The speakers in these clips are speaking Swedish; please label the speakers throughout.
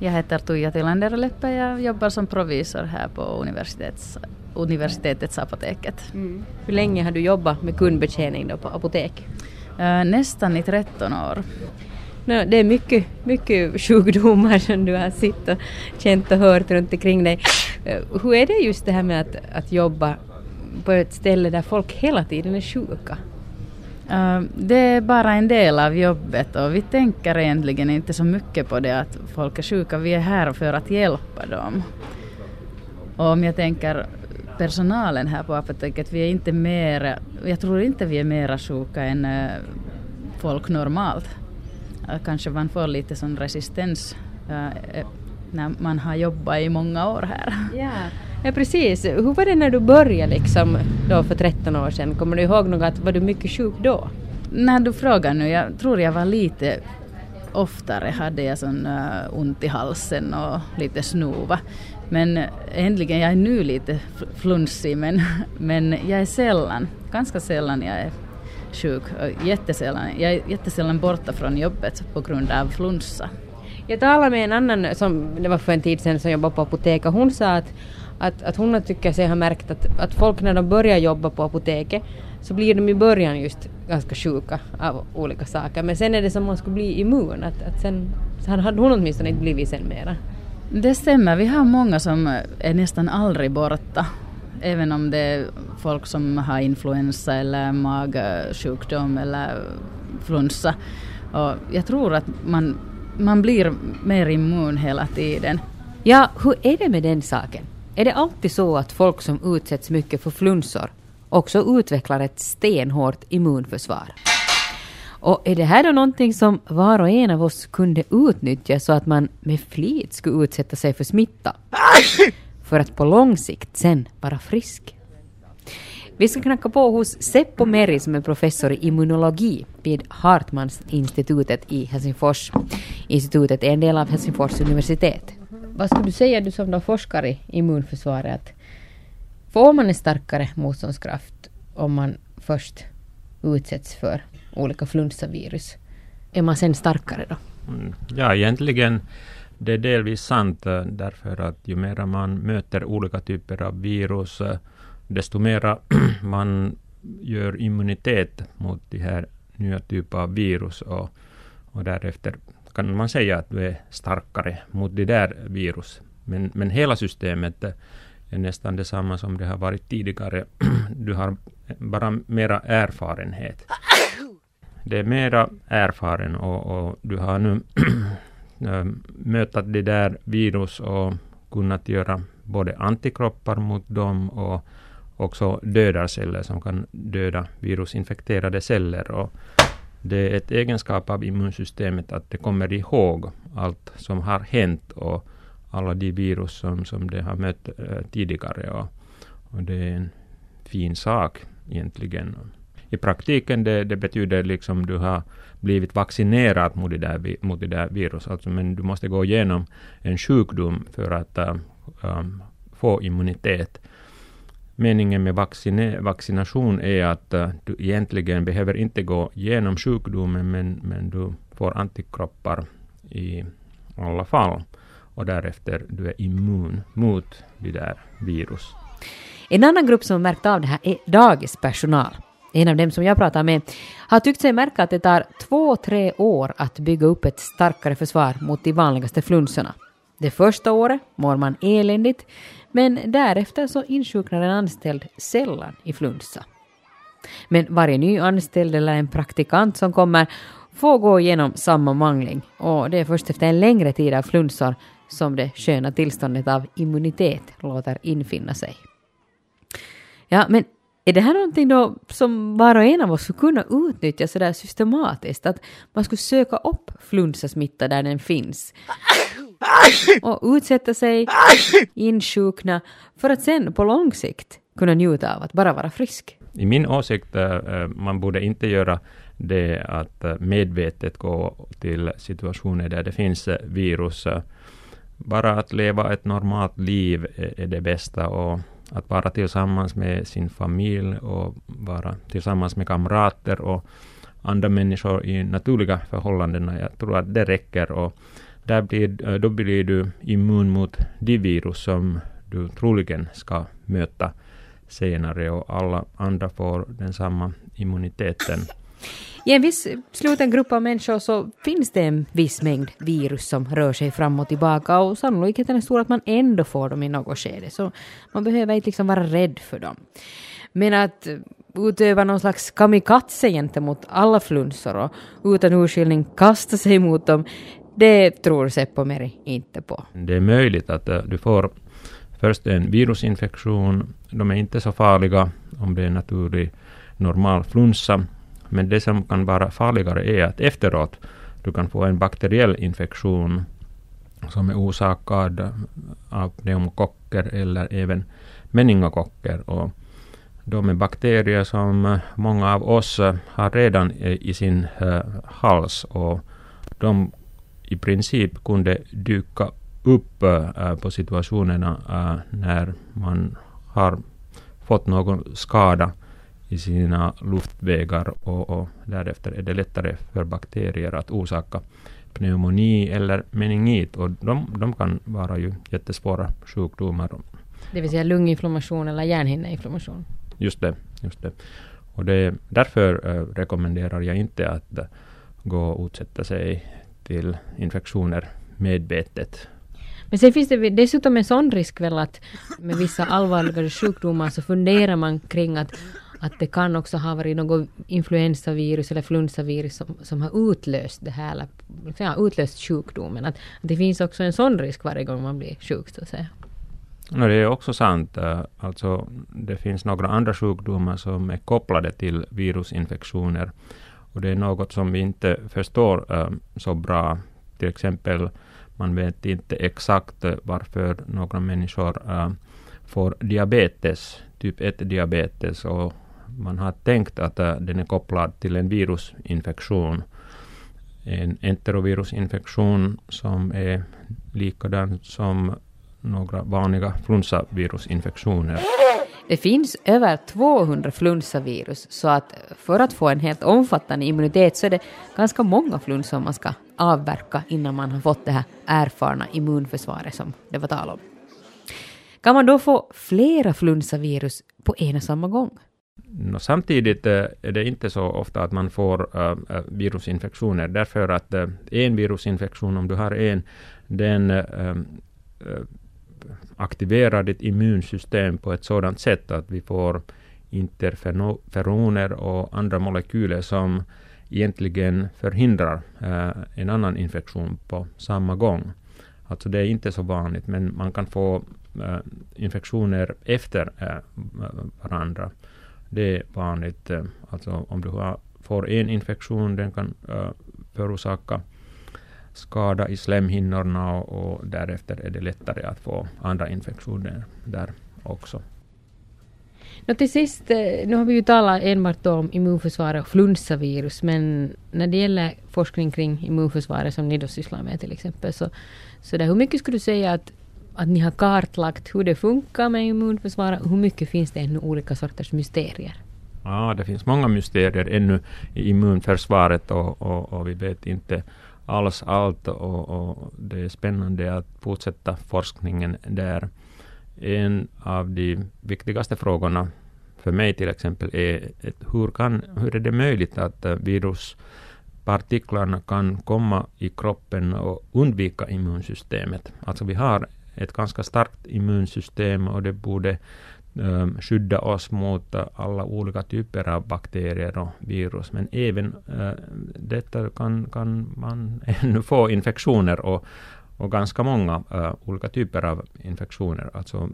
Speaker 1: Jag heter Tuija Tilander-Leppe. Jag jobbar som provisor här på universitets, universitetets apoteket. Mm.
Speaker 2: Hur länge har du jobbat med kundbetjäning då på apotek?
Speaker 1: Uh, nästan i 13 år.
Speaker 2: No, det är mycket, mycket sjukdomar som du har sett och känt och hört runt omkring dig. Uh, hur är det just det här med att, att jobba på ett ställe där folk hela tiden är sjuka?
Speaker 1: Eh, det är bara en del av jobbet och vi tänker egentligen inte så mycket på det att folk är sjuka. Vi är här för att hjälpa dem. Och om jag tänker personalen här på apoteket, vi är inte mer, jag tror inte vi är mera sjuka än eh, folk normalt. Eh, kanske man får lite sån resistens när man har jobbat i många år här.
Speaker 2: Yeah. Ja precis. Hur var det när du började liksom då för 13 år sedan? Kommer du ihåg något? Var du mycket sjuk då?
Speaker 1: När du frågar nu, jag tror jag var lite oftare hade jag sån uh, ont i halsen och lite snuva. Men äh, äntligen, jag är nu lite flunsig men, men jag är sällan, ganska sällan jag är sjuk. Äh, jättesällan, jag är jättesällan borta från jobbet på grund av flunsa.
Speaker 2: Jag talade med en annan, som, det var för en tid sedan, som jobbade på apotek och hon sa att att, att hon tycker sig ha märkt att, att folk när de börjar jobba på apoteket så blir de i början just ganska sjuka av olika saker. Men sen är det som om man skulle bli immun. Att, att sen, så hade hon åtminstone inte blivit sen mera.
Speaker 1: Det stämmer. Vi har många som är nästan aldrig borta. Även om det är folk som har influensa eller magsjukdom eller flunsa. Och jag tror att man, man blir mer immun hela tiden.
Speaker 2: Ja, hur är det med den saken? Är det alltid så att folk som utsätts mycket för flunsor också utvecklar ett stenhårt immunförsvar? Och är det här då någonting som var och en av oss kunde utnyttja så att man med flit skulle utsätta sig för smitta? För att på lång sikt sen vara frisk? Vi ska knacka på hos Seppo Meri som är professor i immunologi vid Hartmansinstitutet i Helsingfors. Institutet är en del av Helsingfors universitet. Vad skulle du säga du som då forskar i immunförsvaret? Att får man en starkare motståndskraft om man först utsätts för olika flunsavirus? Är man sen starkare då?
Speaker 3: Mm, ja, egentligen det är delvis sant eh, därför att ju mer man möter olika typer av virus eh, desto mera man gör immunitet mot de här nya typer av virus och, och därefter kan man säga att du är starkare mot det där virus. Men, men hela systemet är nästan detsamma som det har varit tidigare. Du har bara mera erfarenhet. Det är mera erfaren och, och du har nu eh, mötat det där virus och kunnat göra både antikroppar mot dem och också dödar celler, som kan döda virusinfekterade celler. Och det är ett egenskap av immunsystemet att det kommer ihåg allt som har hänt och alla de virus som, som det har mött äh, tidigare. Och, och, det är en fin sak egentligen. I praktiken det, det betyder liksom du har blivit vaccinerad mot det där, mot det där viruset. alltså, men du måste gå igenom en sjukdom för att äh, äh, få immunitet meningen med vaccine, vaccination är att uh, du egentligen behöver inte gå igenom sjukdomen, men, men du får antikroppar i alla fall. Och därefter du är immun mot det där virus.
Speaker 2: En annan grupp som märkt av det här är dagispersonal. En av dem som jag pratar med har tyckt sig märka att det tar två, tre år att bygga upp ett starkare försvar mot de vanligaste flunsorna. Det första året mår man eländigt, men därefter så insjuknar en anställd sällan i flunsa. Men varje ny anställd eller en praktikant som kommer får gå igenom samma mangling och det är först efter en längre tid av flunsor som det sköna tillståndet av immunitet låter infinna sig. Ja, men är det här någonting då som var och en av oss skulle kunna utnyttja sådär systematiskt? Att man skulle söka upp flunsasmitta där den finns? och utsätta sig, insjukna, för att sen på lång sikt kunna njuta av att bara vara frisk.
Speaker 3: I min åsikt, eh, eh, man borde inte göra det att eh, medvetet gå till situationer där det finns virus. Bara att leva ett normalt liv är, är det bästa och att vara tillsammans med sin familj och vara tillsammans med kamrater och andra människor i naturliga förhållanden. Jag tror att det räcker. Och där blir, eh, då blir du immun mot de virus som du troligen ska möta senare och alla andra får den samma immuniteten.
Speaker 2: I en viss sluten grupp av människor så finns det en viss mängd virus som rör sig fram och tillbaka och sannolikheten är stor att man ändå får dem i något skede. Så man behöver inte liksom vara rädd för dem. Men att utöva någon slags kamikaze gentemot alla flunsor och utan urskiljning kasta sig mot dem, det tror Seppo Meri inte på.
Speaker 3: Det är möjligt att eh, du får först en virusinfektion. De är inte så farliga om det är naturlig normal flunsa. Men det som kan vara farligare är att efteråt du kan få en bakteriell infektion som är orsakad av pneumokocker eller även meningokocker. Och de är bakterier som många av oss har redan i sin eh, hals och de i princip kunde dyka upp eh, på situationerna eh, när man har fått någon skada i sina luftvägar och, och därefter är det lättare för bakterier att orsaka pneumoni eller meningit och de, de kan vara ju jättesvåra sjukdomar.
Speaker 2: Det vill säga lunginflammation eller hjärnhinneinflammation?
Speaker 3: Just det. Just det. Och det, därför äh, rekommenderar jag inte att äh, gå och utsätta sig till infektioner medvetet.
Speaker 2: Men sen finns det dessutom en sån risk väl att med vissa allvarligare sjukdomar så funderar man kring att att det kan också ha varit något influensavirus eller flunsavirus som, som har utlöst det här, eller liksom, ja, utlöst sjukdomen. Att, att, det finns också en sån risk varje gång man blir sjuk, så att säga.
Speaker 3: No, det är också sant. Eh, alltså, det finns några andra sjukdomar som är kopplade till virusinfektioner. Och det är något som vi inte förstår eh, så bra. Till exempel, man vet inte exakt varför några människor eh, får diabetes, typ 1-diabetes. Och man har tänkt att uh, den är kopplad till en virusinfektion. En enterovirusinfektion som är likadan som några vanliga flunsavirusinfektioner.
Speaker 2: Det finns över 200 flunsavirus, så att för att få en helt omfattande immunitet så är det ganska många flunsor man ska avverka innan man har fått det här erfarna immunförsvaret som det var tal om. Kan man då få flera flunsavirus på en och samma gång?
Speaker 3: No, samtidigt eh, är det inte så ofta att man får eh, eh, virusinfektioner, därför att en virusinfektion, om du har en, den aktiverar ditt immunsystem på ett sådant sätt att vi får interferoner och andra molekyler som egentligen förhindrar en annan infektion på samma gång. Alltså det är inte så vanligt, men man kan få infektioner efter varandra. Det är vanligt. Eh, alltså om du har, får en infektion, den kan eh, förorsaka skada i slemhinnorna och, och därefter är det lättare att få andra infektioner där också.
Speaker 2: Nå till sist, eh, nu har vi ju talat enbart om immunförsvaret och flunsavirus, men när det gäller forskning kring immunförsvaret som ni då sysslar med till exempel, så, så där, hur mycket skulle du säga att, att ni har kartlagt hur det funkar med immunförsvaret hur mycket finns det ännu olika sorters mysterier?
Speaker 3: Ja, det finns många mysterier ännu i immunförsvaret och, och, och vi vet inte alls allt och, och, det är spännande att fortsätta forskningen där. En av de viktigaste frågorna för mig till exempel är hur, kan, hur är det möjligt att viruspartiklarna kan komma i kroppen och undvika immunsystemet? Alltså vi har ett ganska starkt immunsystem och det borde um, skydda oss mot alla olika typer av bakterier och virus. Men även uh, detta kan, kan man ännu få infektioner och, och ganska många uh, olika typer av infektioner. Alltså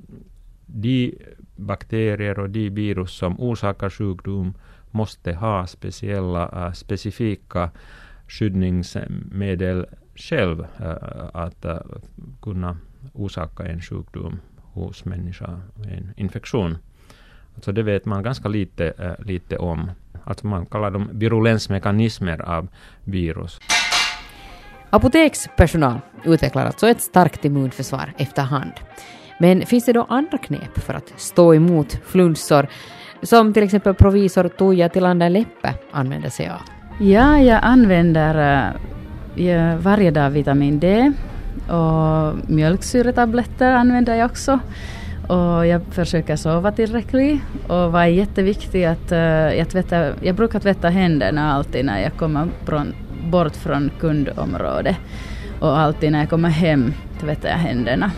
Speaker 3: de bakterier och de virus som orsakar sjukdom måste ha speciella, eh, specifika skyddningsmedel själv att kunna orsaka en sjukdom hos människa, en infektion. Alltså det vet man ganska lite, äh, lite om. Alltså man kallar dem virulensmekanismer av virus.
Speaker 2: Apotekspersonal utvecklar alltså ett starkt immunförsvar efterhand. Men finns det då andra knep för att stå emot flunsor som till exempel provisor Tuija Tillander Leppe använder sig av?
Speaker 1: Ja, jag använder äh, ja, varje dag vitamin D och mjölksyretabletter använder jag också. Och jag försöker sova tillräckligt och vad är jätteviktigt att uh, jag, tvättar, jag brukar tvätta händerna alltid när jag kommer från, bort från kundområdet och alltid när jag kommer hem tvättar jag händerna.